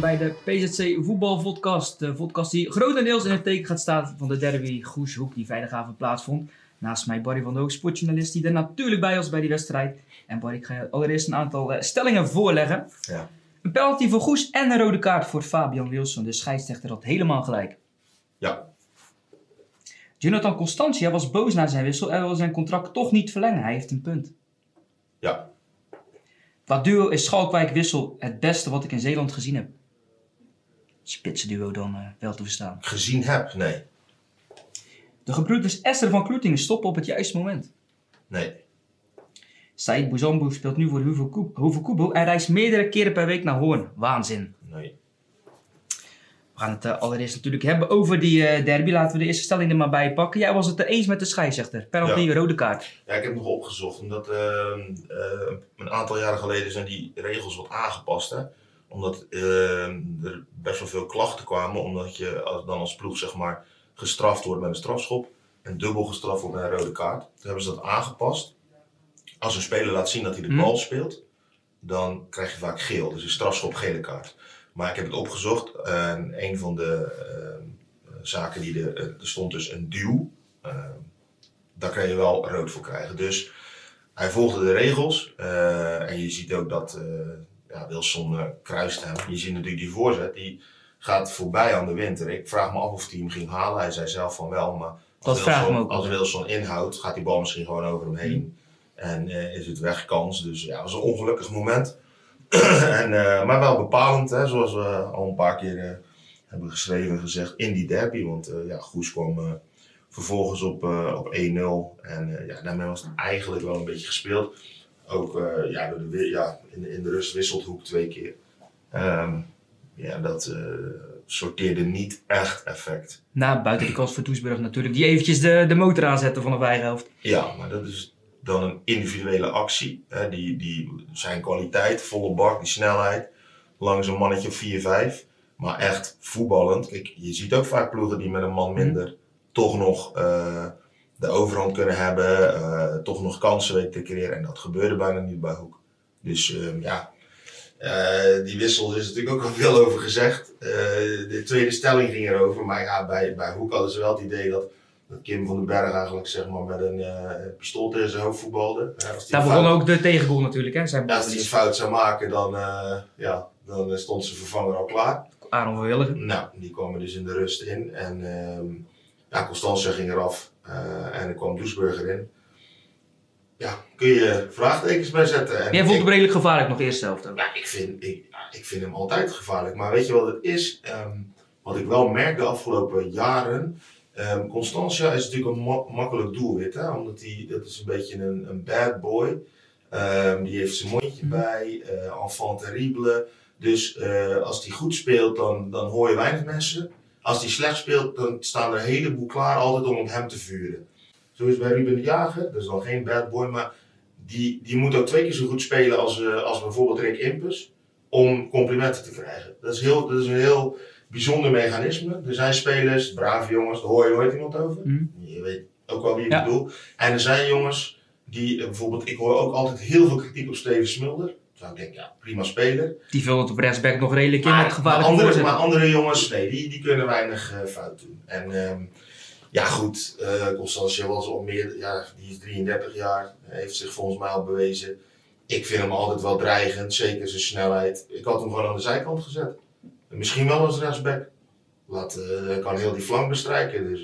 welkom bij de PZC Voetbalvodcast. De podcast die grotendeels in het teken gaat staan van de derby Goeshoek die vrijdagavond plaatsvond. Naast mij Barry van der Hoog, sportjournalist, die er natuurlijk bij was bij die wedstrijd. En Barry, ik ga je allereerst een aantal eh, stellingen voorleggen. Ja. Een penalty voor Goes en een rode kaart voor Fabian Wilson. De scheidsrechter had helemaal gelijk. Ja. Jonathan Constantia was boos na zijn wissel en wil zijn contract toch niet verlengen. Hij heeft een punt. Ja. Qua duo is Schalkwijk-Wissel het beste wat ik in Zeeland gezien heb. Spitsenduo dan eh, wel te verstaan. Gezien heb? Nee. De gebroeders Esther van Kloetingen stoppen op het juiste moment. Nee. Said Bouzambou speelt nu voor Huvo Kubo en reist meerdere keren per week naar Hoorn. Waanzin. Nee. We gaan het eh, allereerst natuurlijk hebben over die eh, derby. Laten we de eerste stelling er maar bij pakken. Jij was het er eens met de scheidsrechter. Penalty, Ja. rode kaart. Ja, ik heb nog opgezocht, omdat ehm, eh, een aantal jaren geleden zijn die regels wat aangepast. Hè? Omdat ehm, er best wel veel klachten kwamen, omdat je als, dan als ploeg zeg maar, gestraft wordt met een strafschop en dubbel gestraft wordt met een rode kaart. Toen hebben ze dat aangepast. Als een speler laat zien dat hij de Hm. bal speelt, dan krijg je vaak geel. Dus een strafschop, gele kaart. Maar ik heb het opgezocht en een van de ehm, zaken die er, er stond dus een duw. Daar kan je wel rood voor krijgen. Dus hij volgde de regels. eh, en je ziet ook dat eh, ja, Wilson eh, kruist hem. Je ziet natuurlijk die voorzet, die gaat voorbij aan de winter. Ik vraag me af of hij hem ging halen. Hij zei zelf van wel, maar Dat als Wilson, ook als af. Wilson inhoudt, gaat die bal misschien gewoon over hem heen. En eh, is het wegkans. Dus ja, het was een ongelukkig moment. en, eh, maar wel bepalend, hè, zoals we al een paar keer hebben geschreven en gezegd, in die derby. Want ja, Goes kwam vervolgens op, op 1-0. En ja, daarmee was het eigenlijk wel een beetje gespeeld. Ook eh, ja, door de, ja, in, de- in de rust wisselt Hoek twee keer. Ehm, ja, dat eh, sorteerde niet echt effect. Na buiten de kans voor Doesburg natuurlijk. Die eventjes de, de motor aanzetten van de eigen helft. Ja, maar dat is dan een individuele actie. Hè, die, die, zijn kwaliteit, volle bak, die snelheid. Langs een mannetje of 4-5. Maar echt voetballend. Kijk, je ziet ook vaak ploegen die met een man minder toch nog eh, de overhand kunnen hebben. eh, toch nog kansen weten te creëren. En dat gebeurde bijna niet bij Hoek. Dus ehm, ja, eh, die wissels is natuurlijk ook al veel over gezegd. Eh, de tweede stelling ging erover. Maar ja, bij, bij Hoek hadden ze wel het idee dat dat Kim van den Berg eigenlijk zeg maar, met een pistool tegen zijn hoofd voetbalde. Daar begon ook de tegengoal natuurlijk. Hè? Zijn ja, als hij iets fout zou maken, dan, ja, dan stond zijn vervanger al klaar. Aaron Willigen. Nou, die kwam er dus in de rust in. En ehm ja, Constantia ging eraf. eh, en er kwam Doesburger in. Ja, kun je vraagtekens bij zetten. En Jij vond ik- hem redelijk gevaarlijk nog eerste helft ook. ja, ik vind, ik, vind hem altijd gevaarlijk. Maar weet je wat het is? Ehm, wat ik wel merk de afgelopen jaren. ehm Constantia is natuurlijk een ma- makkelijk doelwit. Hè? Omdat hij, dat is een beetje een, een bad boy. Ehm, die heeft zijn mondje Mhm. bij. eh enfant terrible. Dus eh, als hij goed speelt, dan, dan hoor je weinig mensen. Als hij slecht speelt, dan staan er een heleboel klaar altijd om op hem te vuren. Zo is bij Ruben de Jager. Dat is dan geen bad boy, maar die, die moet ook twee keer zo goed spelen als, eh, als bijvoorbeeld Rick Impus om complimenten te krijgen. Dat is, heel, dat is een heel bijzonder mechanisme. Er zijn spelers, brave jongens, daar hoor je nooit iemand over. Mhm. Je weet ook wel wie ik Ja. bedoel. En er zijn jongens die eh, bijvoorbeeld, ik hoor ook altijd heel veel kritiek op Steven Smulder. Zou ik denken, ja, prima speler. Die vult het op rechtsback nog redelijk in Maar, met maar, gevaarlijke andere, voorzet. maar andere jongens, nee, die, die kunnen weinig eh, fout doen. En ehm, ja, goed, Constantia was al meer, ja, die is 33 jaar, heeft zich volgens mij al bewezen. Ik vind hem altijd wel dreigend, zeker zijn snelheid. Ik had hem gewoon aan de zijkant gezet. Misschien wel als rechtsback. Laat, hij kan heel die flank bestrijken. Dus,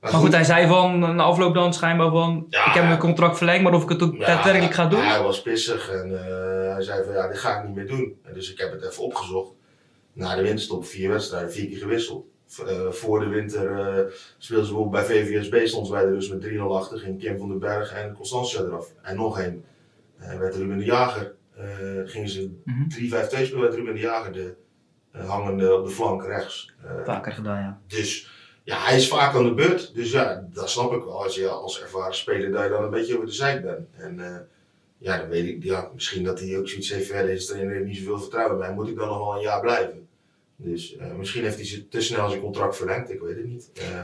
Maar goed, hij zei van na afloop dan schijnbaar van... Ja, ik heb mijn contract verlengd, maar of ik het ook Ja, daadwerkelijk ga doen... Hij was pissig en hij zei van ja, dit ga ik niet meer doen. En dus ik heb het even opgezocht. Na de winterstop vier wedstrijden, vier keer gewisseld. Eh, voor de winter eh speelden ze bijvoorbeeld bij VVSB, stonden ze bij de rust met 3-0 achter. Ging Kim van den Berg en Constantia eraf. En nog één. Eh werd Ruben de Jager. gingen ze Mhm. 3-5-2 spelen, werd Ruben de Jager de hangende op de flank rechts. Vaker gedaan, ja. dus ja, hij is vaak aan de beurt. Dus ja, dat snap ik wel. Als je als ervaren speler dat je dan een beetje over de zijk bent. En ja, dan weet ik, ja, misschien dat hij ook zoiets heeft. Ja, deze trainer heeft niet zoveel vertrouwen mij. Moet ik dan nog wel een jaar blijven? Dus eh, misschien heeft hij te snel zijn contract verlengd. Ik weet het niet. Eh,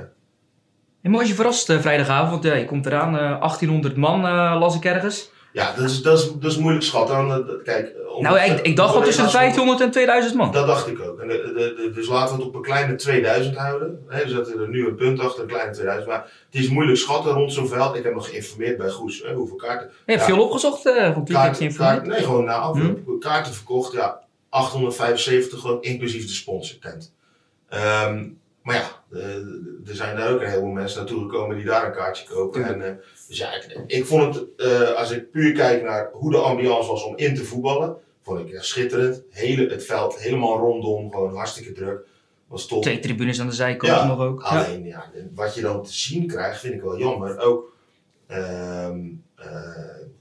En je verrast eh, vrijdagavond? Ja, je komt eraan, eh, 1800 man las ik ergens. Ja, dat is, dat is, dat is moeilijk schatten. eh, Kijk, om- Nou, ik, ik dacht wel tussen de collega's- 1500 en 2000 man. Dat dacht ik ook. En de, de, de- dus laten we het op een kleine 2000 houden. Hè, we zetten er nu een punt achter, een kleine 2000. Maar het is moeilijk schatten rond zo'n veld. Ik heb nog geïnformeerd bij Goes hè, hoeveel kaarten. Je hebt Ja. veel opgezocht eh van Kaarten, kaarten, nee, gewoon na afloop. Kaarten verkocht, ja, 875 gewoon inclusief de sponsortent. Ehm maar ja, eh, er zijn daar ook een heleboel mensen naartoe gekomen die daar een kaartje kopen. En, eh, dus ja, ik, ik vond het, eh, als ik puur kijk naar hoe de ambiance was om in te voetballen, vond ik ja, schitterend. Hele, het veld helemaal rondom, gewoon hartstikke druk. Was top. Twee tribunes aan de zijkant Ja, nog ook. Alleen, ja, wat je dan te zien krijgt, vind ik wel jammer. Ook, ehm, eh,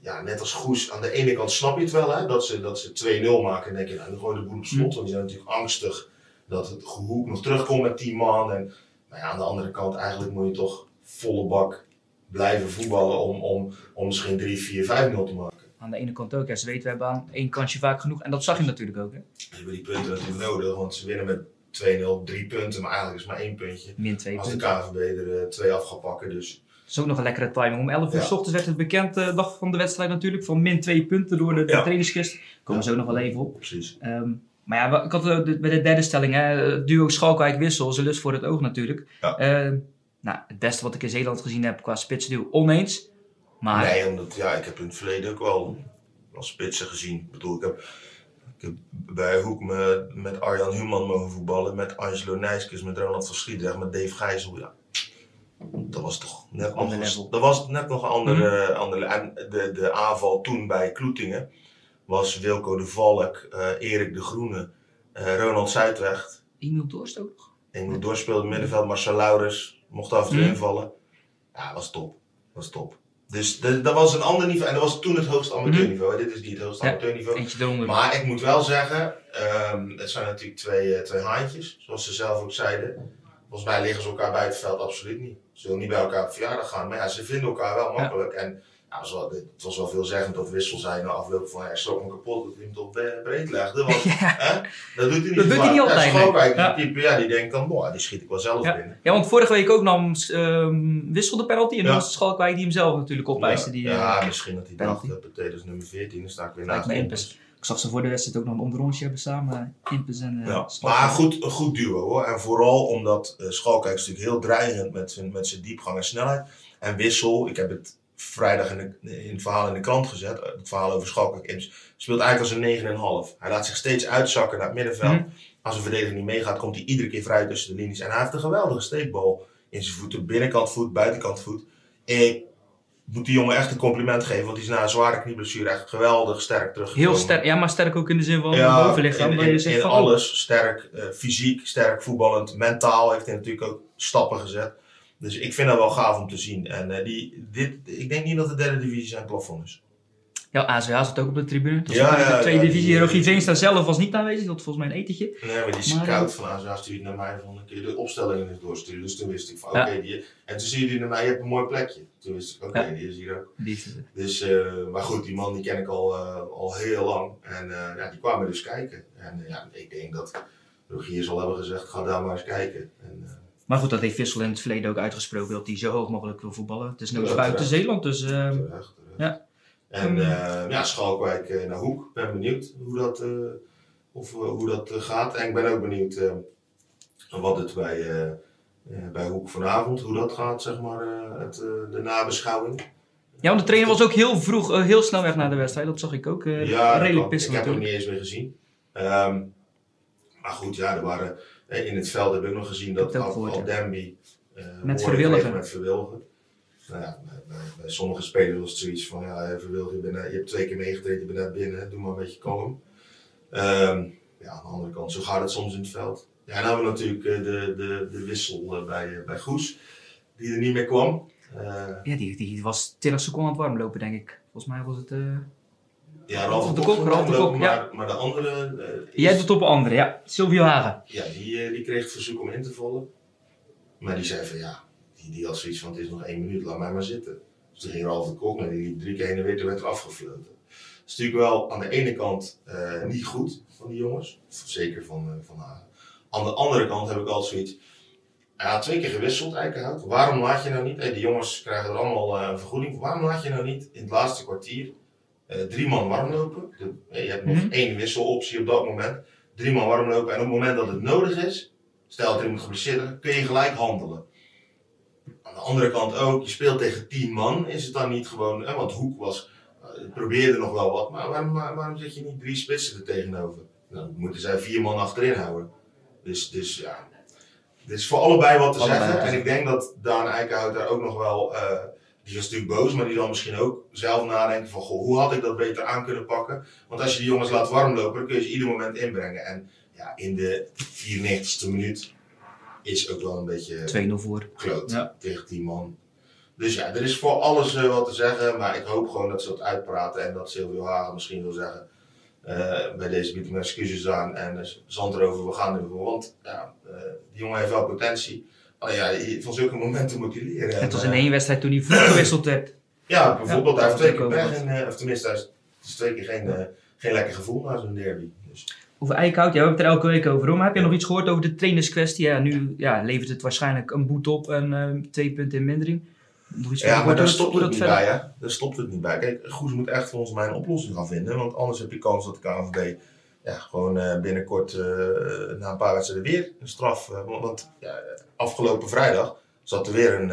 ja, net als Goes, aan de ene kant snap je het wel, hè, dat ze, dat ze 2-0 maken. En denk je, nou, dan gooi je de boel op slot. Want die zijn natuurlijk angstig dat het Hoek nog terugkomt met 10 man. En, maar ja, aan de andere kant, eigenlijk moet je toch volle bak blijven voetballen om, om, om misschien 3, 4, 5-0 te maken. Aan de ene kant ook. Ja, ze weten, we hebben aan één kansje vaak genoeg. En dat zag je natuurlijk ook. Hè? Ze hebben die punten natuurlijk nodig, want ze winnen met 2-0, 3 punten. Maar eigenlijk is het maar één puntje. Min twee Als de punten. KVB er eh, twee af gaat pakken, dus... Dat is ook nog een lekkere timing. Om 11 uur Ja. s ochtends werd het bekend, eh, dag van de wedstrijd natuurlijk, van min 2 punten door de, Ja. trainingskist. Komen Ja. we zo nog wel even op. Precies. Ehm, maar ja, ik had eh, de- bij de derde stelling, hè, eh, duo Schalkwijk-Wissel, is een lust voor het oog natuurlijk. Ja. Ehm, nou, het beste wat ik in Zeeland gezien heb qua spitsduo, oneens. Maar Nee, omdat ja, ik heb in het verleden ook wel als spitsen gezien. Ik bedoel, ik heb, ik heb bij Hoek me, met Arjan Human mogen voetballen, met Angelo Nijskes, met Ronald van Schiedrecht, met Dave Gijzel. Ja. Dat was toch net nog, dat was net nog een andere, andere. En de, de aanval toen bij Kloetingen was Wilco de Valk, eh, Erik de Groene, eh, Ronald Zuidweg. Emil Dorst ook nog. En doorspeelde in het middenveld, Marcel Laurens mocht af en toe Mhm. invallen. Ja, dat was top. Dat was top. Dus de- dat was een ander niveau. En dat was toen het hoogste amateurniveau. hè. Dit is niet het hoogste Mhm. Ja. amateurniveau. Maar ik moet wel zeggen, ehm, het zijn natuurlijk twee, eh, twee haantjes, zoals ze zelf ook zeiden. Volgens mij liggen ze elkaar bij het veld absoluut niet. Ze zullen niet bij elkaar op verjaardag gaan, maar ja, ze vinden elkaar wel makkelijk. En ja, het, was wel, het was wel veelzeggend dat Wissel zei na afloop van, hij schrok me kapot dat hij hem toch bre- breed legde. Want, hè, dat doet hij niet Dat doet hij niet altijd, Ja, Schalkwijk nee. een type, ja, die denkt dan, boah, die schiet ik wel zelf Ja. binnen. Ja, want vorige week ook nam ehm Wissel de penalty. En Ja. dan was het Schalkwijk die hem zelf natuurlijk opeiste. Die, ja, eh, ja, misschien dat hij penalty. dacht, uh, is nummer 14, dan sta ik weer naast. Impes. Ik zag ze voor de wedstrijd ook nog een onderrondje hebben samen. eh, Impes en eh, Ja, Schalkwijk. maar goed, een goed duo hoor. En vooral omdat uh, Schalkijk is natuurlijk heel dreigend met met zijn diepgang en snelheid. En Wissel, ik heb het vrijdag in, de, in het verhaal in de krant gezet, eh, het verhaal over Imps, speelt eigenlijk als een 9,5. Hij laat zich steeds uitzakken naar het middenveld. Mhm. Als een verdediger niet meegaat, komt hij iedere keer vrij tussen de linies. En hij heeft een geweldige steekbal in zijn voeten, binnenkant voet, buitenkant voet. Ik moet die jongen echt een compliment geven, want die is na een zware knieblessure echt geweldig sterk teruggekomen. Heel sterk, ja, maar sterk ook in de zin van Ja, bovenlichaam. in, van, alles. Sterk, eh, fysiek, sterk voetballend, mentaal heeft hij natuurlijk ook stappen gezet. Dus ik vind dat wel gaaf om te zien. En eh, die, dit, ik denk niet dat de derde divisie zijn plafond is. Ja, ASWH zat ook op de tribune. Dat Ja, ja, de tweede ja, divisie. Rogier Veenstra zelf was niet aanwezig. Dat was volgens mij een etentje. Nee, maar die scout van ASA stuurt naar mij van een keer de opstellingen doorsturen. Dus toen wist ik van oké, die en toen zie je die naar mij, je hebt een mooi plekje. Toen wist ik oké, die is hier ook. Die is het. Dus, eh, maar goed, die man die ken ik al, eh, al heel lang. En eh, ja, die kwamen dus kijken. En eh, ja, ik denk dat Rogier zal hebben gezegd, ga daar maar eens kijken. En, eh, Maar goed, dat heeft Wissel in het verleden ook uitgesproken dat hij zo hoog mogelijk wil voetballen. Het is nu buiten. Zeeland, dus Terecht, terecht. ja. En eh, ja, Schalkwijk eh, naar Hoek. Ben benieuwd hoe dat, eh, of, hoe dat gaat. En ik ben ook benieuwd wat het bij, bij Hoek vanavond, hoe dat gaat, zeg maar, het, de nabeschouwing. ja, want de trainer was ook heel vroeg, heel snel weg naar de wedstrijd. Dat zag ik ook. ja, dat redelijk klopt. ik pissig heb hem niet eens meer gezien. Ehm, maar goed, ja, er waren, in het veld heb ik nog gezien dat Al, gehoord, Al ja. Demby eh, Met Verwilligen. Met Verwilgen. Nou ja, bij, bij, bij sommige spelers was het zoiets van, ja, eh, Verwilgen, je, bent, je hebt twee keer meegetreden, je bent net binnen, doe maar een beetje kalm. Ehm, ja, aan de andere kant, zo gaat het soms in het veld. Ja, en dan hebben we natuurlijk eh, de, de, de wissel eh, bij, eh, bij Goes, die er niet meer kwam. Eh, Ja, die, die was 20 seconden aan het warm lopen, denk ik. Volgens mij was het... eh ja, Ralf de de Kok, Ralf de Kok, maar, ja. maar de andere... eh, is- Jij doet op een andere, ja. Silvio Hagen. Ja, die, eh, die kreeg het verzoek om in te vallen. Maar die zei van ja, die, die had zoiets van het is nog één minuut, laat mij maar zitten. Dus toen ging Ralf de Kok naar die liep drie keer heen en weer, toen werd er afgefloten. Dat is natuurlijk wel aan de ene kant eh, niet goed van die jongens, zeker van, eh, van Hagen. Aan de andere kant heb ik altijd zoiets, hij had twee keer gewisseld Eikenhout. Waarom laat je nou niet, eh, die jongens krijgen er allemaal eh, een vergoeding voor, waarom laat je nou niet in het laatste kwartier drie man warm lopen. De- eh, je hebt nog Mhm. één wisseloptie op dat moment. Drie man warm lopen. En op het moment dat het nodig is, stel dat er iemand geblesseerd is, kun je gelijk handelen. Aan de andere kant ook, je speelt tegen tien man, is het dan niet gewoon, hè, want Hoek was, eh, probeerde nog wel wat, maar waarom, waarom zet je niet drie spitsen er tegenover? Dan moeten zij vier man achterin houden. Dus, dus ja, er is voor allebei wat te Allebei zeggen. En ik denk dat Daan Eikenhout daar ook nog wel, eh, die is natuurlijk boos, maar die zal misschien ook zelf nadenken van, goh, hoe had ik dat beter aan kunnen pakken? Want als je die jongens laat warmlopen, dan kun je ze ieder moment inbrengen. En ja, in de 94ste minuut is ook wel een beetje 2-0 voor. kloot Ja. tegen 10 man. Dus ja, er is voor alles eh, wat te zeggen, maar ik hoop gewoon dat ze dat uitpraten en dat Silvio Hagen misschien wil zeggen. eh, bij deze bied ik mijn excuses aan en uh, zand erover, we gaan ervoor. Want ja, eh, die jongen heeft wel potentie. Alleen ja, je- van zulke momenten moet hij leren. Het was in eh, één wedstrijd toen hij vroeg gewisseld werd. Ja, bijvoorbeeld, Ja, hij heeft twee keer pech, en, eh, of tenminste, hij is, twee keer geen, eh, geen lekker gevoel na zo'n derby. Dus, Over Eickhout, ja, we hebben het er elke week over. Maar heb je nog iets gehoord over de trainerskwestie? Ja, nu ja, levert het waarschijnlijk een boete op en twee punten in mindering. Nog iets ja, maar daar stopt het niet verder- bij, hè? Daar stopt het niet bij. Kijk, Goes moet echt volgens mij een oplossing gaan vinden, want anders heb je kans dat de KNVB ja, gewoon eh, binnenkort eh, na een paar wedstrijden weer een straf. eh, want ja, afgelopen vrijdag zat er weer een,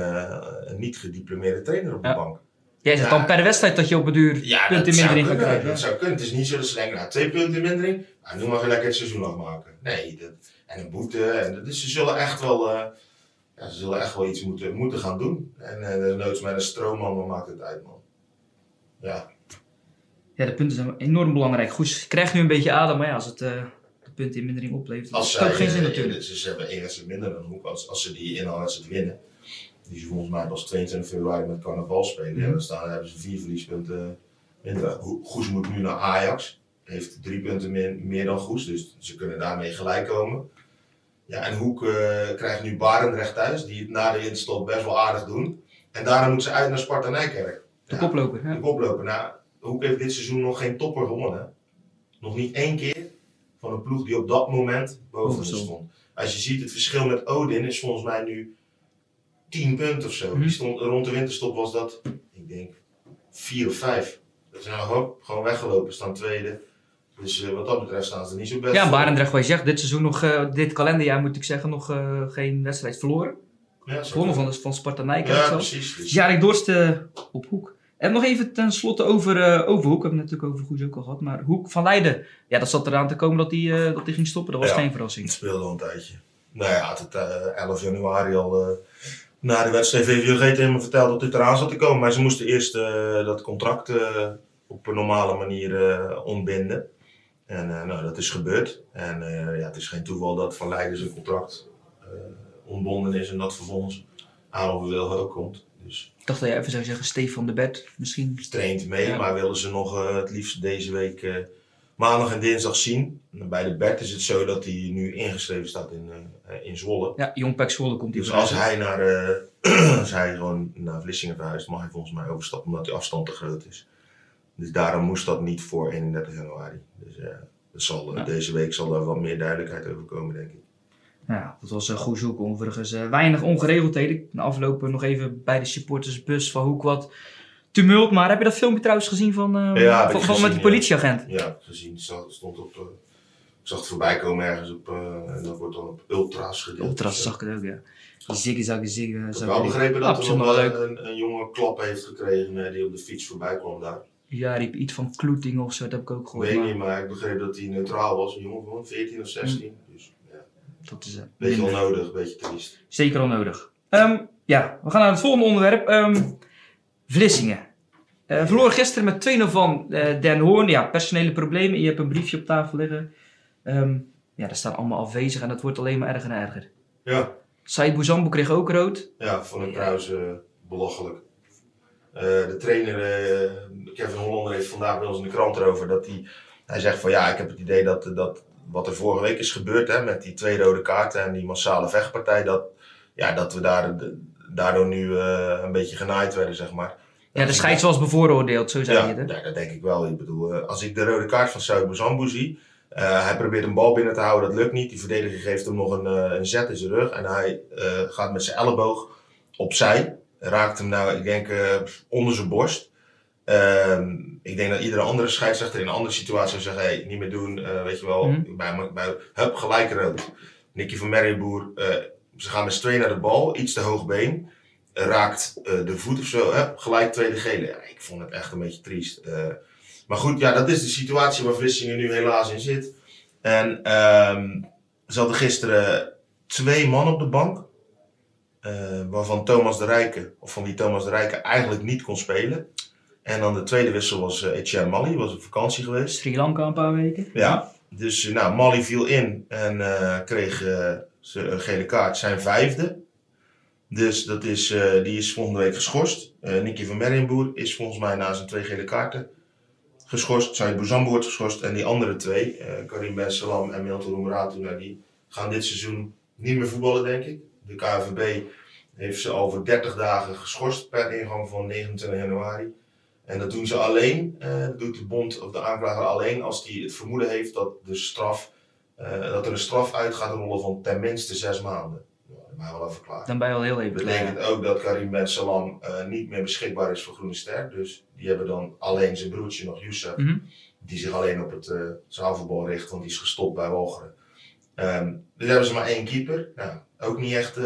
een niet gediplomeerde trainer op de Ja. bank. Jij zegt Ja. dan per wedstrijd dat je op het duur Ja, punten mindering gaat krijgen. dat zou kunnen. Het is niet zo dat ze denken, nou, twee punten in mindering, nou, nu mag je lekker het seizoen afmaken. Nee, dat, en een boete. En, dus ze zullen echt wel, ja, ze zullen echt wel iets moeten, moeten gaan doen. En eh noods met een stroomman, maakt het uit, man. Ja, Ja, de punten zijn enorm belangrijk. Goed, krijgt nu een beetje adem, maar ja, als het eh, de punten in mindering oplevert, dan als heeft het ook zij, geen zin eh, natuurlijk. dus ze hebben één wedstrijd minder dan Hoek. Als, als ze die inhaalwedstrijd winnen, die ze volgens mij pas 22 februari met carnaval spelen, Mhm. en dan staan, hebben ze vier verliespunten minder. Go- Goes moet nu naar Ajax, heeft drie punten meer, meer dan Goes, dus ze kunnen daarmee gelijk komen. Ja, en Hoek eh, krijgt nu Barendrecht thuis, die het na de instop best wel aardig doen. En daarna moeten ze uit naar Sparta Nijkerk. De Ja, koploper. de Ja. koploper. Nou, Hoek heeft dit seizoen nog geen topper gewonnen. Nog niet één keer van een ploeg die op dat moment boven stond. Als je ziet, het verschil met Odin is volgens mij nu 10 punten of zo. Mhm. Die stond, rond de winterstop was dat, ik denk, 4 of 5. Dat zijn gewoon, gewoon weggelopen, staan tweede. Dus eh, wat dat betreft staan ze niet zo best. Ja. Barendrecht, wat je zegt, dit seizoen nog, eh, dit kalenderjaar moet ik zeggen, nog eh, geen wedstrijd verloren. Ja, Gewonnen van, van Sparta Nijkerk Ja, precies. Dus, Dus Jarek Dorst op Hoek. En nog even ten slotte over, eh over Hoek. We hebben het natuurlijk over Goes ook al gehad. Maar Hoek van Leiden. Ja, dat zat eraan te komen dat hij eh, dat hij ging stoppen. Dat was Ja. geen Het verrassing. speelde al een tijdje. Nou ja, had het eh, 11 januari al eh, na de wedstrijd VVG tegen me verteld dat dit eraan zat te komen. Maar ze moesten eerst eh, dat contract eh, op een normale manier eh, ontbinden. En eh, nou, dat is gebeurd. En eh, ja, het is geen toeval dat Van Leiden zijn contract eh, ontbonden is en dat vervolgens Aaron Wilgen ook komt. Dus Ik dacht dat jij even zou zeggen Stefan de Bert. Misschien. traint mee, Ja. maar willen ze nog eh, het liefst deze week eh, maandag en dinsdag zien. En bij de Bert is het zo dat hij nu ingeschreven staat in, eh, in Zwolle. Ja, Jong Pek Zwolle komt hij Dus als hij, naar, als hij gewoon naar Vlissingen verhuist, mag hij volgens mij overstappen omdat die afstand te groot is. Dus daarom moest dat niet voor 31 januari. Dus dat zal, Ja. deze week zal er wat meer duidelijkheid over komen, denk ik. Ja, dat was een goed zoek overigens. Eh, weinig ongeregeldheden. Na afloop nog even bij de supportersbus van Hoek wat tumult. Maar heb je dat filmpje trouwens gezien van, eh, Ja, van, ik met die politieagent? Ja, gezien. Stond op. eh, ik zag het voorbij komen ergens op. eh, en dat wordt dan op ultra's gedeeld. Ultras Dus, zag ik het ook, ja. Die ziggen, zaggen, ziggen. Ik heb wel die- begrepen dat er nog een, een jonge klap heeft gekregen eh, die op de fiets voorbij kwam daar. Ja, riep iets van kloeting of zo, dat heb ik ook Ik gehoord. weet maar niet, maar ik begreep dat hij neutraal was. Een jongen van 14 of 16. Dus ja, dat is eh, beetje minder. onnodig, een beetje triest. zeker onnodig. Ehm ja, we gaan naar het volgende onderwerp. Ehm, Vlissingen. Eh verloor gisteren met 2-0 van eh, Den Hoorn. Ja, personele problemen. Je hebt een briefje op tafel liggen. Ehm, ja, daar staan allemaal afwezig en dat wordt alleen maar erger en erger. Ja, Said Bouzambou kreeg ook rood. ja vond ik trouwens eh, belachelijk. De trainer, Kevin Hollander, heeft vandaag bij ons in de krant erover dat hij, hij zegt van ja, ik heb het idee dat, dat wat er vorige week is gebeurd hè, met die twee rode kaarten en die massale vechtpartij, dat, ja, dat we daar, daardoor nu eh, een beetje genaaid werden, zeg maar. Ja, de scheids was bevooroordeeld, zo zei Ja, hij het. ja, dat denk ik wel. Ik bedoel, eh, als ik de rode kaart van Saud Bozambu zie, eh, hij probeert een bal binnen te houden, dat lukt niet. Die verdediger geeft hem nog een, een zet in zijn rug en hij gaat met zijn elleboog opzij. Raakt hem nou, ik denk, onder zijn borst. Ehm, ik denk dat iedere andere scheidsrechter in een andere situatie zou zeggen: hey, niet meer doen, eh, weet je wel, Mhm. bij, bij, hup, gelijk rood. Nicky van Merriboer, eh, ze gaan met z'n tweeën naar de bal, iets te hoog been, raakt eh, de voet of zo, hup, gelijk tweede gele. Ja, ik vond het echt een beetje triest. Maar goed, ja, dat is de situatie waar Vlissingen nu helaas in zit. En ehm ze hadden gisteren twee man op de bank. waarvan Thomas de Rijke, of van wie Thomas de Rijke eigenlijk niet kon spelen. En dan de tweede wissel was eh, Etienne Mali, was op vakantie geweest. Sri Lanka een paar weken. Ja, dus eh, nou, Mali viel in en eh, kreeg een gele kaart, zijn vijfde. Dus dat is, die is volgende week geschorst. Nicky van Merrienboer is volgens mij na zijn twee gele kaarten geschorst. Said Bouzambou wordt geschorst. En die andere twee, Karim Ben Salam en Milton Roemeratu, nou, die gaan dit seizoen niet meer voetballen, denk ik. De KNVB heeft ze over 30 dagen geschorst per ingang van 29 januari. En dat doen ze alleen, eh, dat doet de bond of de aanklager alleen als die het vermoeden heeft dat, de straf, eh, dat er een straf uit gaat rollen van ten minste zes maanden. Nou, dat mag wel even klaar. Dan ben je al heel even Dat betekent ook dat Karim Ben Salam eh, niet meer beschikbaar is voor Groene Ster. Dus die hebben dan alleen zijn broertje nog, Youssef, Mhm. die zich alleen op het uh, zaalvoetbal richt, want die is gestopt bij Walcheren. Ehm, dus hebben ze maar één keeper. Nou, ook niet echt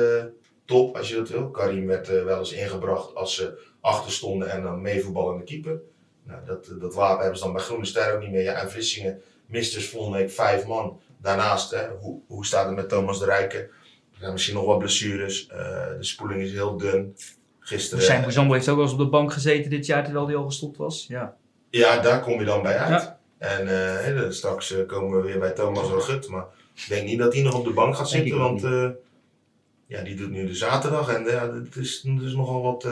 top als je dat wil. Karim werd wel eens ingebracht als ze achter stonden en dan meevoetballende keeper. Nou, dat, dat wapen hebben ze dan bij Groene Ster ook niet meer. Ja, en Vlissingen mist dus volgende week vijf man. Daarnaast, hè, hoe, hoe staat het met Thomas de Rijken? Er zijn misschien nog wat blessures. Eh, de spoeling is heel dun. Gisteren. Zijn heeft ook wel eens op de bank gezeten dit jaar terwijl hij al gestopt was. Ja. Ja, daar kom je dan bij uit. Ja. En eh, straks eh, komen we weer bij Thomas Rogut. Maar ik denk niet dat hij nog op de bank gaat zitten. Want eh, ja, die doet nu de zaterdag. En ja, het is, het is nogal wat.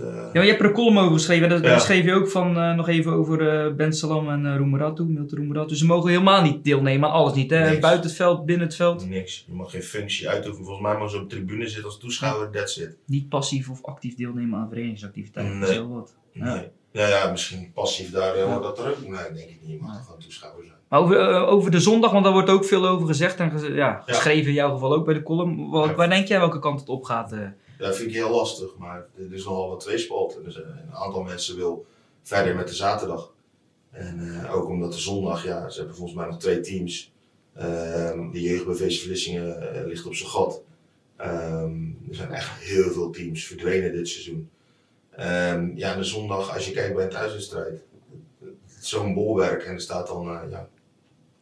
Eh, Ja, maar je hebt er een column over geschreven. Daar, Ja. schreef je ook van, eh, nog even over Ben Salam en uh, Roemeratu, Milton Roemeratu. Ze mogen helemaal niet deelnemen aan alles niet. Hè? Niks. Buiten het veld, binnen het veld. niks. Je mag geen functie uitoefenen. Volgens mij mag ze op de tribune zitten als toeschouwer. That's it. Niet passief of actief deelnemen aan verenigingsactiviteiten. Dat Nee. is heel wat. Ja. Nee. Ja, ja, misschien passief daar Ja. dat er ook. Nee, denk ik niet. Je mag gewoon toeschouwer zijn. Maar over, over de zondag, want daar wordt ook veel over gezegd en ja, geschreven in jouw geval ook bij de column. Wat. Waar denk jij welke kant het op gaat? Dat vind ik heel lastig, maar er is nogal wat tweespalt. En zijn een aantal mensen wil verder met de zaterdag. En eh, ook omdat de zondag, ja, ze hebben volgens mij nog twee teams. Ehm de jeugdbevs Vlissingen eh, ligt op zijn gat. Ehm, er zijn echt heel veel teams verdwenen dit seizoen. Ehm, ja, en de zondag, als je kijkt bij een thuiswedstrijd, zo'n bolwerk en er staat dan eh, ja,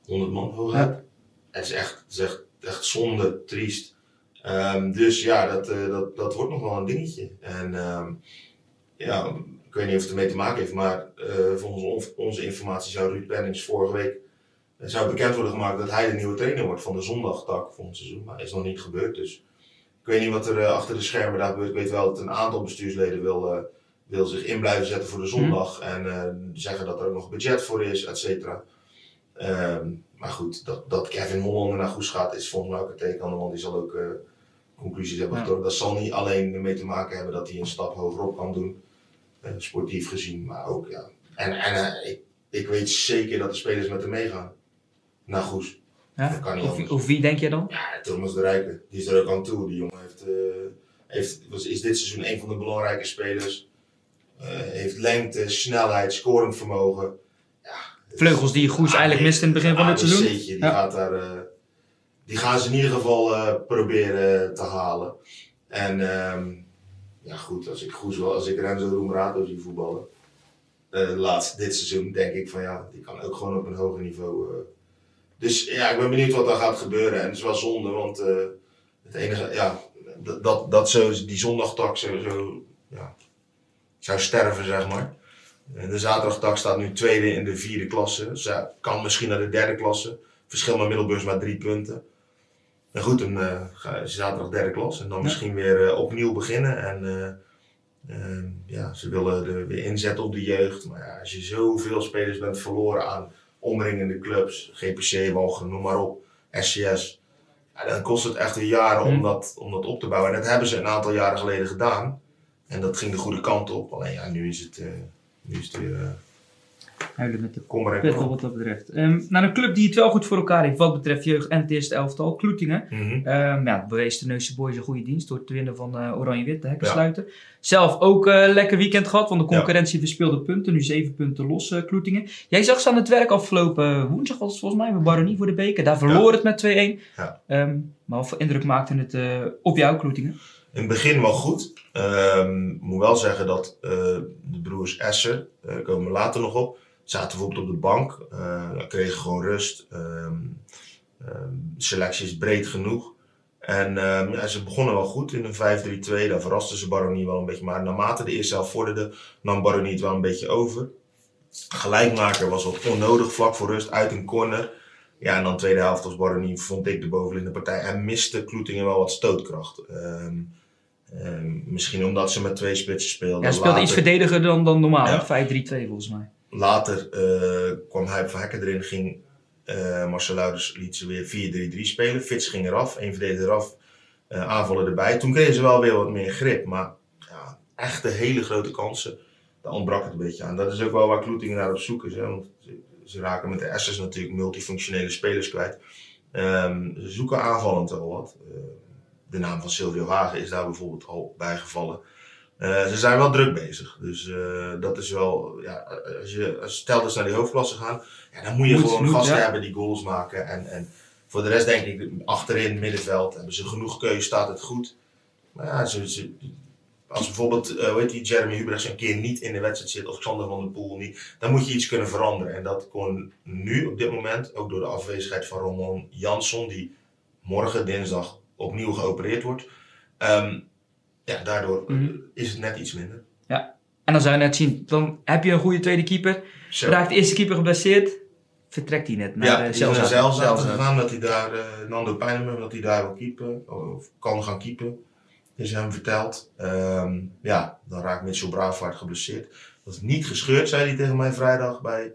100 man hooguit. Het is echt, het is echt, echt zonde, triest. Ehm, dus ja, dat, eh, dat, dat wordt nog wel een dingetje. En ehm, ja, ik weet niet of het ermee te maken heeft, maar eh, volgens on- onze informatie zou Ruud Pennings vorige week eh, zou bekend worden gemaakt dat hij de nieuwe trainer wordt van de zondagtak volgend seizoen. Maar is nog niet gebeurd, dus ik weet niet wat er achter de schermen daar gebeurt. Ik weet wel dat een aantal bestuursleden wil, wil zich in blijven zetten voor de zondag en zeggen dat er ook nog budget voor is, et cetera. Ehm, maar goed, dat, dat Kevin Hollander naar Goes gaat is volgens mij ook een teken, want die zal ook conclusies hebben Ja. getrokken. Dat zal niet alleen ermee te maken hebben dat hij een stap hogerop kan doen, eh, sportief gezien, maar ook ja. En, en eh, ik, ik weet zeker dat de spelers met hem meegaan naar Goes. Ja? Dat kan niet Of, wie denk jij dan? Ja, Thomas de Rijken, die is er ook aan toe. Die jongen heeft, eh, heeft, was, is dit seizoen een van de belangrijke spelers. Heeft lengte, snelheid, scorend vermogen. Ja, het Vleugels die Goes eigenlijk mist in het begin van dit seizoen. Die, Ja. gaat daar, die gaan ze in ieder geval eh, proberen te halen. En ehm, ja goed, als ik, wel- als ik Renzo Roemerato zie voetballen. eh, laatst dit seizoen denk ik van ja, die kan ook gewoon op een hoger niveau. eh. dus ja, ik ben benieuwd wat er gaat gebeuren. En het is wel zonde, want het enige, ja, dat, dat, zo, die zondagtak zo, zo ja, zou sterven, zeg maar. De zaterdagtak staat nu tweede in de vierde klasse. Ze kan misschien naar de derde klasse. Verschil met Middelburg maar drie punten. En goed, dan eh, je zaterdag derde klas. En dan Ja. misschien weer eh, opnieuw beginnen. En eh, eh, ja, ze willen er weer inzetten op de jeugd. Maar ja, als je zoveel spelers bent verloren aan omringende clubs. GPC, Walgen, noem maar op. SCS. Ja, dan kost het echt weer jaren om, Hmm. dat, om dat op te bouwen. En dat hebben ze een aantal jaren geleden gedaan. En dat ging de goede kant op. Alleen ja, nu is het, nu is het weer... Huilen met de op. wat dat betreft. Naar een club die het wel goed voor elkaar heeft wat betreft jeugd en het eerste elftal, Kloetingen. Ehm ja, bewees de Neusje Boys een goede dienst door te winnen van eh, Oranje-Wit, de hekken Ja. sluiten. Zelf ook eh lekker weekend gehad, want de concurrentie verspeelde punten. Nu zeven punten los, eh, Kloetingen. Jij zag ze aan het werk afgelopen woensdag, was het volgens mij, bij Baronie voor de beker. Daar verloor het met 2-1. Ja. Ehm, maar wat voor indruk maakte het op jou, Kloetingen? In het begin wel goed. Ik moet wel zeggen dat de broers Esser, eh, daar komen we later nog op, zaten bijvoorbeeld op de bank. eh kregen gewoon rust. Ehm, selectie is breed genoeg. En ehm, ja, ze begonnen wel goed in een 5-3-2. Daar verrasten ze Baronie wel een beetje. Maar naarmate de eerste helft vorderde, nam Baronie het wel een beetje over. Gelijkmaker was wat onnodig, vlak voor rust, uit een corner. Ja, en dan tweede helft was Baronie, vond ik, de bovenliggende partij. En miste Kloetingen wel wat stootkracht. Misschien omdat ze met twee spitsen speelden. Ja, hij speelde iets verdediger dan, dan normaal. Ja. hè? 5-3-2 volgens mij. Later eh, kwam Huip van Hekken erin, ging eh Marcel Luiders liet ze weer 4-3-3 spelen. Fits ging eraf, één verdediger eraf, eh aanvallen erbij. Toen kregen ze wel weer wat meer grip, maar ja, echte hele grote kansen, daar ontbrak het een beetje aan. Dat is ook wel waar Kloetingen naar op zoek is, hè? want ze, raken met de S's natuurlijk multifunctionele spelers kwijt. Ehm, ze zoeken aanvallend wel wat. De naam van Silvio Hagen is daar bijvoorbeeld al bijgevallen. Eh, ze zijn wel druk bezig. Dus eh, dat is wel, ja, als je als stel dus naar die hoofdklasse gaan, ja, dan moet je Moet, gewoon moet, gasten ja. hebben die goals maken. En, en voor de rest denk ik, achterin, middenveld, hebben ze genoeg keuze, staat het goed. Maar ja, ze, ze, als bijvoorbeeld, eh hoe heet die, Jeremy Hubrechts een keer niet in de wedstrijd zit, of Xander van der Poel niet, dan moet je iets kunnen veranderen. En dat kon nu op dit moment, ook door de afwezigheid van Roman Jansson, die morgen, dinsdag, opnieuw geopereerd wordt. Ehm, ja, daardoor eh, Mhm. is het net iets minder. En dan zou je net zien, dan heb je een goede tweede keeper. Zo. Raakt de eerste keeper geblesseerd, vertrekt hij net naar Ja, de die is naar Zelzate. gegaan, dat hij daar, eh, Nando Pijnenburg, dat hij daar wil keepen, of kan gaan keepen, is hem verteld. Ehm, ja, dan raakt Mitchell Braafvaart geblesseerd. Dat is niet gescheurd, zei hij tegen mij vrijdag bij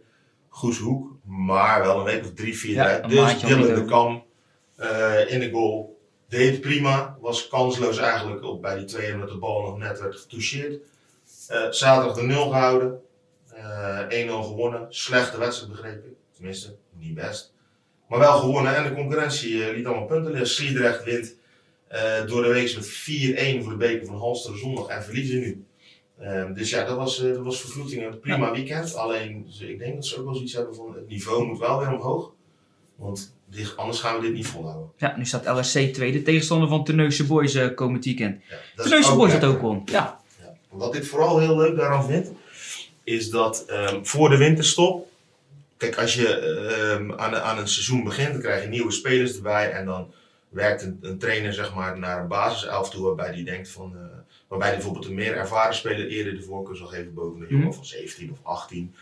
Goeshoek, maar wel een week of drie, vier Ja, Dus Dylan de. Kam eh, in de goal. Deed het prima, was kansloos eigenlijk op, bij die tweede omdat de bal nog net werd getoucheerd. Eh, zaterdag de 0 gehouden, eh 1-0 gewonnen. Slechte wedstrijd begrepen, tenminste niet best. Maar wel gewonnen en de concurrentie eh, liet allemaal punten liggen. Sliedrecht wint door de week met 4-1 voor de beker van Halster zondag en verliezen nu. Ehm, dus ja, dat was, eh, dat was een prima weekend. Alleen, ik denk dat ze ook wel zoiets hebben van het niveau moet wel weer omhoog. Want dit- anders gaan we dit niet volhouden. Ja, nu staat LSC tweede, tegenstander van Terneuzen Boys eh, komend weekend. Ja, Boys dat ook won. Ja, Ja. Wat ik vooral heel leuk daaraan vind, is dat ehm, voor de winterstop, kijk, als je ehm, aan, aan een seizoen begint, dan krijg je nieuwe spelers erbij en dan werkt een, een trainer zeg maar, naar een basiself toe waarbij die denkt van, eh, waarbij bijvoorbeeld een meer ervaren speler eerder de voorkeur zal geven boven een jongen Mhm. van 17 of 18.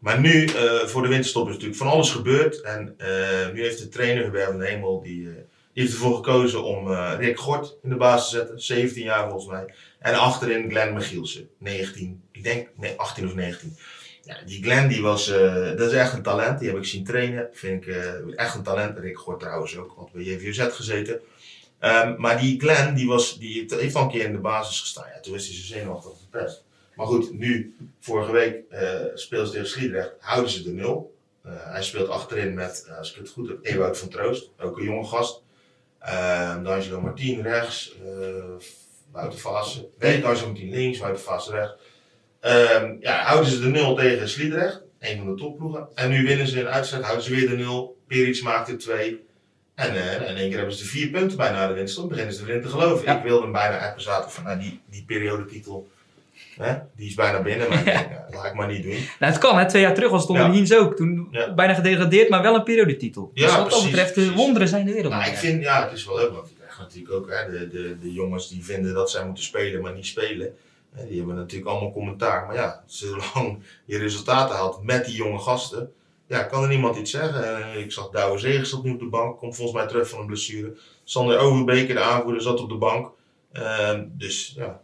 Maar nu, eh, voor de winterstop, is natuurlijk van alles gebeurd. En eh, nu heeft de trainer Hubert van Hemel, die, eh, die heeft ervoor gekozen om Rick Gort in de basis te zetten. 17 jaar volgens mij. En achterin Glenn Michielsen, 19. Ik denk, nee, 18 of 19. Ja, die Glenn, die was, dat is echt een talent. Die heb ik zien trainen. Vind ik echt een talent. Rick Gort trouwens ook, had bij JVZ gezeten. Ehm, maar die Glenn, die, was, die heeft- een keer in de basis gestaan. Ja, toen is hij zo zenuwachtig verpest. Maar goed, nu, vorige week, eh speelden ze tegen Sliedrecht, houden ze de nul. Eh, hij speelt achterin met, eh, als ik het goed heb, Ewout van Troost, ook een jonge gast. Ehm D'Angelo Martien rechts, eh Wouter Vaassen, nee, D'Angelo links, Wouter Vaassen rechts. Ehm, ja, houden ze de nul tegen Sliedrecht, een van de topploegen. En nu winnen ze een uitzet, houden ze weer de nul. Peric maakt er twee. En eh, in één keer hebben ze de vier punten bijna de winst. Dan beginnen ze erin te geloven. Ja. Ik wilde hem bijna appen zaten van nou, die, die periodetitel. Hè, die is bijna binnen, maar ik denk, nou, laat ik maar niet doen. nou, het kan hè. Twee jaar terug was het onder. Hiens ook. Toen bijna gedegradeerd, maar wel een periodetitel. Ja, dus wat dat betreft, de wonderen zijn de wereld. Maar ik vind, ja, het is wel leuk, want je krijgt natuurlijk ook hè, de, de, de jongens die vinden dat zij moeten spelen, maar niet spelen. Die hebben natuurlijk allemaal commentaar. Maar ja, zolang je resultaten haalt met die jonge gasten, ja, kan er niemand iets zeggen. Eh, ik zag Douwe Zegers opnieuw op de bank, komt volgens mij terug van een blessure. Sander Overbeker, de aanvoerder, zat op de bank. Ehm, dus ja,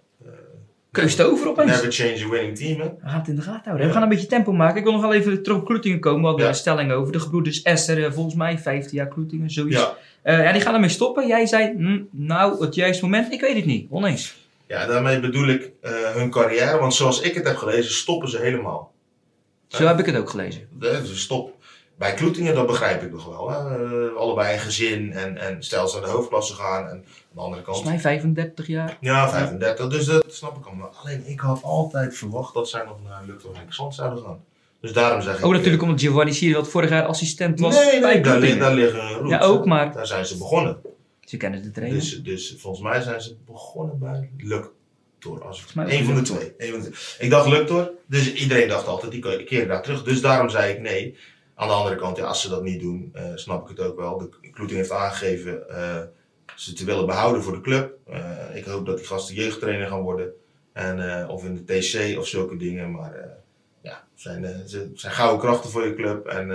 Keus over opeens. never change a winning team. Hè? We gaan het in de gaten houden. We gaan een beetje tempo maken. Ik wil nog wel even terug op Kloetingen komen. We hadden Ja. een stelling over. De gebroeders Esther, eh, volgens mij 15 jaar Kloetingen, zoiets. Ja, Eh, ja, die gaan ermee stoppen. Jij zei, hm, nou, het juiste moment. Ik weet het niet. Oneens. Ja, daarmee bedoel ik eh, hun carrière. Want zoals ik het heb gelezen, stoppen ze helemaal. Zo heb ik het ook gelezen. Dus stop. Bij Kloetingen, dat begrijp ik nog wel. Hè? Eh, allebei een gezin en, en stel ze naar de hoofdklasse gaan. En aan de andere kant. Volgens mij 35 jaar. Ja, 35. Dus dat snap ik allemaal. Alleen ik had altijd verwacht dat zij nog naar Luther en Xant zouden gaan. Dus daarom zeg ik. Ook natuurlijk omdat Giovanni Sierveld vorig jaar assistent was Nee, bij nee, daar, Kloetingen. li- daar liggen roots. Ja, ook, maar- Daar zijn ze begonnen. Ze kennen de trainer. Dus, dus volgens mij zijn ze begonnen bij Luctor. Als Eén van de Luctor. twee. Eén van de twee. Ik dacht Luctor, dus iedereen dacht altijd, die ke- keer daar terug. Dus daarom zei ik nee. Aan de andere kant, ja, als ze dat niet doen, eh, snap ik het ook wel. De Kloeting heeft aangegeven eh, ze te willen behouden voor de club. Eh, ik hoop dat die gasten jeugdtrainer gaan worden. En, of in de TC of zulke dingen. Maar ja, zijn, eh, ze zijn gouden krachten voor je club. En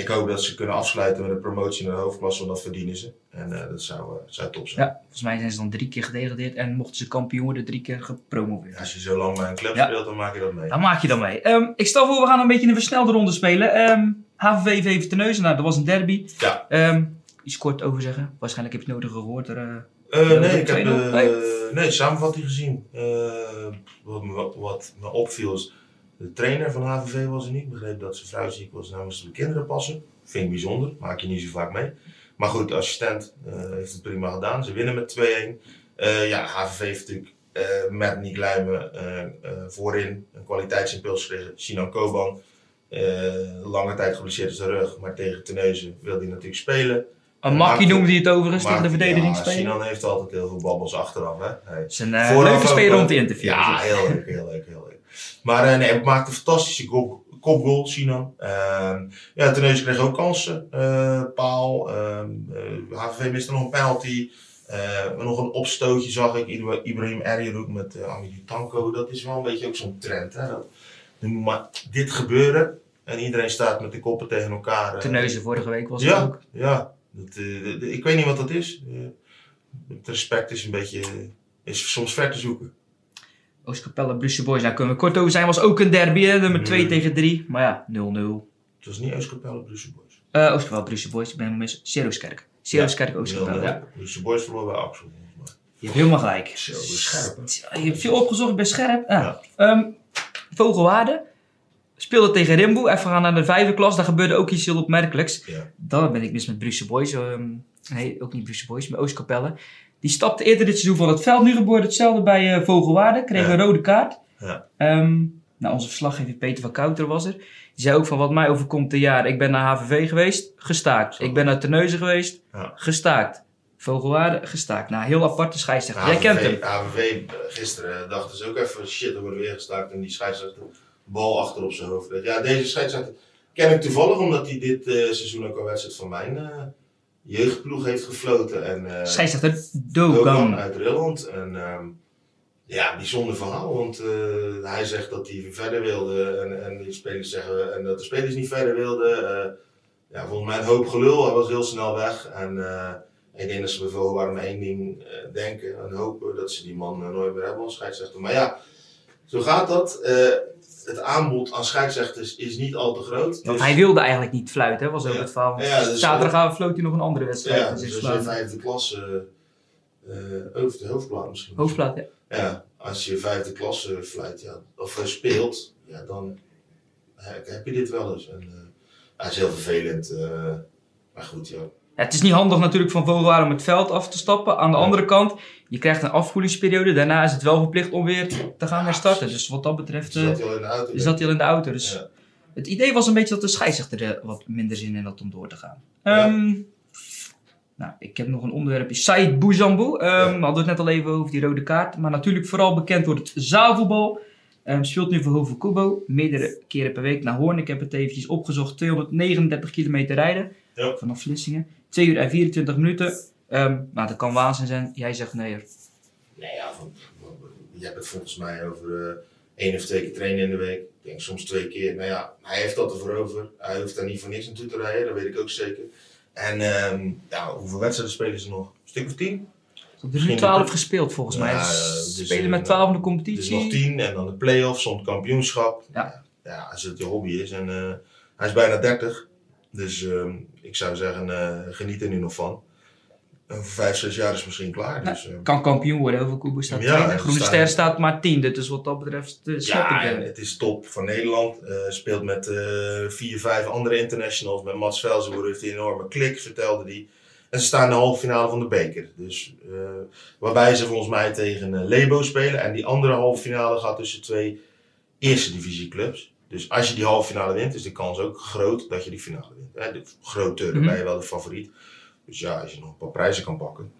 ik hoop dat ze kunnen afsluiten met een promotie naar de hoofdklasse, want dat verdienen ze. En eh, dat zou, eh, zou top zijn. Ja, volgens mij zijn ze dan drie keer gedegradeerd en mochten ze kampioen worden, drie keer gepromoveerd. Als je zo lang bij een club Ja. speelt, dan maak je dat mee. Daar maak je dan mee. Ehm, ik stel voor, we gaan een beetje een versnelde ronde spelen. Ehm HVV VV Terneuzen, nou dat was een derby. Ja. Ehm, iets kort over zeggen. Waarschijnlijk heb je het nodig gehoord. Er, eh, nee, dat ik heb 2-0. Nee. nee, samenvatting gezien. Wat, me, wat- wat me opviel is, de trainer van HVV was er niet. Ik begreep dat zijn vrouw ziek was, moesten de kinderen passen. Vind ik bijzonder, maak je niet zo vaak mee. Maar goed, de assistent eh, heeft het prima gedaan. Ze winnen met 2-1. Eh, ja, HVV heeft natuurlijk eh, met Nick Luimen voorin een kwaliteitsimpuls gekregen. Sinan Koban, lange tijd geblesseerd zijn rug, maar tegen Teneuzen wil hij natuurlijk spelen. een Makkie noemde hij het overigens tegen de verdediging ja, spelen. Sinan heeft altijd heel veel babbels achteraf. Hè? Eh, Vooraf leuke speler om te interviewen. ja, heel leuk, heel leuk, heel leuk. Maar eh, nee, maakte een fantastische go- kopgoal, Sinan. Ehm ja, Teneuzen kreeg ook kansen. Eh, paal. ehm eh, HVV miste nog een penalty. Nog een opstootje zag ik. Ibra- Ibrahim Erjeroek met uh, Amidou Tanko. Dat is wel een beetje ook zo'n trend. Hè? Dat, maar dit gebeuren. En iedereen staat met de koppen tegen elkaar. Terneuzen vorige week was het ook. ja. Dat, ik weet niet wat dat is. Het respect is een beetje, is soms ver te zoeken. Oostkapelle, Brussel Boys. Daar kunnen we kort over zijn. Was ook een derby, hè? nummer 2 Mm. tegen 3. Maar ja, 0-0. Het was niet Euskapelle, Brussel Boys. Eh Oostkapelle, Brussel Boys. Ik ben helemaal mis. Seroskerk. Seroskerk, Oostkapelle. Ja. Brussel Boys verloor bij Axel. Je hebt helemaal gelijk. Zo, scherp, hè? Je hebt veel opgezocht, ik ben scherp. Ah. Ja. Ehm, Vogelwaarde speelde tegen Rimbo. Even gaan naar de vijfde klas. Daar gebeurde ook iets heel opmerkelijks. Ja. Dan ben ik mis met Brussel Boys. ehm, nee, ook niet Brussel Boys, maar Oostkapelle. Die stapte eerder dit seizoen van het veld. Nu gebeurde hetzelfde bij eh, Vogelwaarde. Kreeg Ja. een rode kaart. Ja. Ehm, nou, onze verslaggever Peter van Kouter was er. Die zei ook van wat mij overkomt dit jaar. Ik ben naar HVV geweest, gestaakt. Zo. Ik ben naar Terneuzen geweest, Ja. gestaakt. Vogelwaarde, gestaakt. Nou, heel aparte scheidsrechter. Jij kent hem. AVV eh, gisteren eh, dachten ze ook even, shit, er wordt weer gestaakt. En die scheidsrechter, bal achter op zijn hoofd. Ja, deze scheidsrechter ken ik toevallig, omdat hij dit eh, seizoen ook een wedstrijd van mijn eh, jeugdploeg heeft gefloten. En, eh, Scheidsrechter Dogan Dogan. uit Rilland. En ehm, ja, bijzonder verhaal, want eh, hij zegt dat hij verder wilde en, en de spelers zeggen en dat de spelers niet verder wilden. Eh, ja, volgens mij een hoop gelul, hij was heel snel weg. En ik denk dat ze bij Vogelwaarde maar één ding denken en hopen dat ze die man nooit meer hebben als scheidsrechter. Maar ja, zo gaat dat. Eh, het aanbod aan scheidsrechters is niet al te groot. Want Dus- hij wilde eigenlijk niet fluiten, hè, was ook Ja. het verhaal. Ja, dus- Zaterdagavond floot hij nog een andere wedstrijd. ja, dus als je vijfde klas, eh, eh, over de hoofdplaat misschien. Hoofdplaat, ja. Ja, als je vijfde klasse fluit, ja, of eh, speelt, ja, dan heb je dit wel eens. En, eh, hij is heel vervelend, eh, maar goed, ja. Ja, Het is niet handig natuurlijk van Vogelwaarde om het veld af te stappen. Aan de Ja. andere kant, je krijgt een afkoelingsperiode. Daarna is het wel verplicht om weer te gaan herstarten. Dus wat dat betreft eh, zat hij al in de auto. is dat in de auto. Dus Ja. het idee was een beetje dat de scheidsrechter er wat minder zin in had om door te gaan. Ehm, nou, ik heb nog een onderwerpje. Said Bouzambou. Ehm. We hadden het net al even over die rode kaart. Maar natuurlijk vooral bekend door het zaalvoetbal. Ehm, speelt nu voor Hoven Kubo. Meerdere keren per week naar Hoorn. Ik heb het eventjes opgezocht. 239 kilometer rijden. Vanaf Vlissingen. 2 uur en 24 minuten. Nou, dat kan waanzin zijn. Jij zegt nee. hoor. Nee, ja, van, je hebt het volgens mij over eh, één of twee keer trainen in de week. Ik denk soms twee keer. Nou ja, hij heeft dat ervoor over. Hij hoeft daar niet voor niks naartoe te rijden, dat weet ik ook zeker. En ehm, ja, hoeveel wedstrijden spelen ze nog? Een stuk of tien? Er zijn nu Misschien 12 ook- gespeeld volgens Ja, mij. Ze dus, spelen met 12 in de Dus competitie. nog tien en dan de play-offs, soms kampioenschap. Ja. ja, als het je hobby is. En eh, hij is bijna 30. Dus ehm, ik zou zeggen, eh, geniet er nu nog van. over vijf, zes jaar is misschien klaar. Nou, dus, Kan kampioen worden, veel Koeber staat Ja, Groene Ster staat maar tiende, dus wat dat betreft eh, ja, ik het. is top van Nederland. Eh, speelt met vier, vijf andere internationals. Met Mats Velzenboer heeft een enorme klik, vertelde hij. En ze staan in de halve finale van de beker. Dus, waarbij ze volgens mij tegen Lebo spelen. En die andere halve finale gaat tussen twee eerste divisie clubs. Dus als je die halve finale wint, is de kans ook groot dat je die finale wint. Hè, de grotere Mhm. ben je wel de favoriet. Dus ja, als je nog een paar prijzen kan pakken,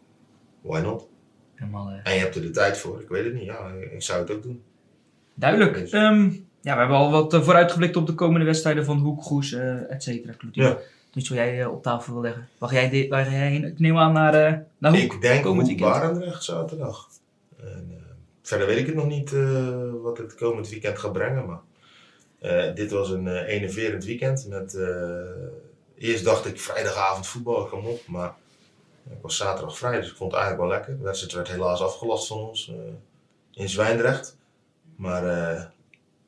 why not? Helemaal eh, En je hebt er de tijd voor. Ik weet het niet. Ja, ik zou het ook doen. duidelijk. Dus- Ehm, ja, we hebben al wat eh, vooruitgeblikt op de komende wedstrijden van Hoek, Goes, eh et cetera. Ja. Jij op tafel wil leggen. Waar ga jij, ga jij heen? Ik neem aan naar, eh naar Hoek. Ik denk komend Hoek. Barendrecht zaterdag. En, verder weet ik het nog niet wat het komend weekend gaat brengen. Maar eh, dit was een eh enerverend weekend. Met, eh, eerst dacht ik vrijdagavond voetbal, kom op. Maar ik was zaterdag vrij, dus ik vond het eigenlijk wel lekker. De wedstrijd werd helaas afgelast van ons in Zwijndrecht. Maar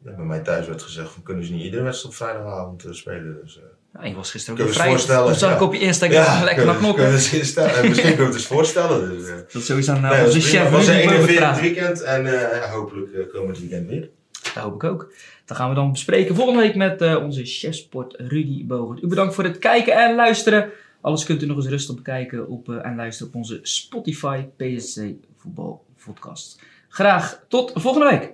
ja, bij mij thuis werd gezegd, van, kunnen ze niet iedere wedstrijd op vrijdagavond spelen. Dus, Ja, je was gisteren ook vrij. zag ik ja. op je Instagram lekker naar knokken. kunnen we misschien kunnen we het eens voorstellen. Dus. Dat is sowieso aan onze chef Het was een Rudy enerverend Bovenstraat. weekend en ja, hopelijk komend weekend weer. Dat hoop ik ook. Dat gaan we dan bespreken volgende week met eh, onze chefsport Rudy Bogert. U bedankt voor het kijken en luisteren. Alles kunt u nog eens rustig bekijken op, eh, en luisteren op onze Spotify PSC Voetbal Podcast. Graag tot volgende week.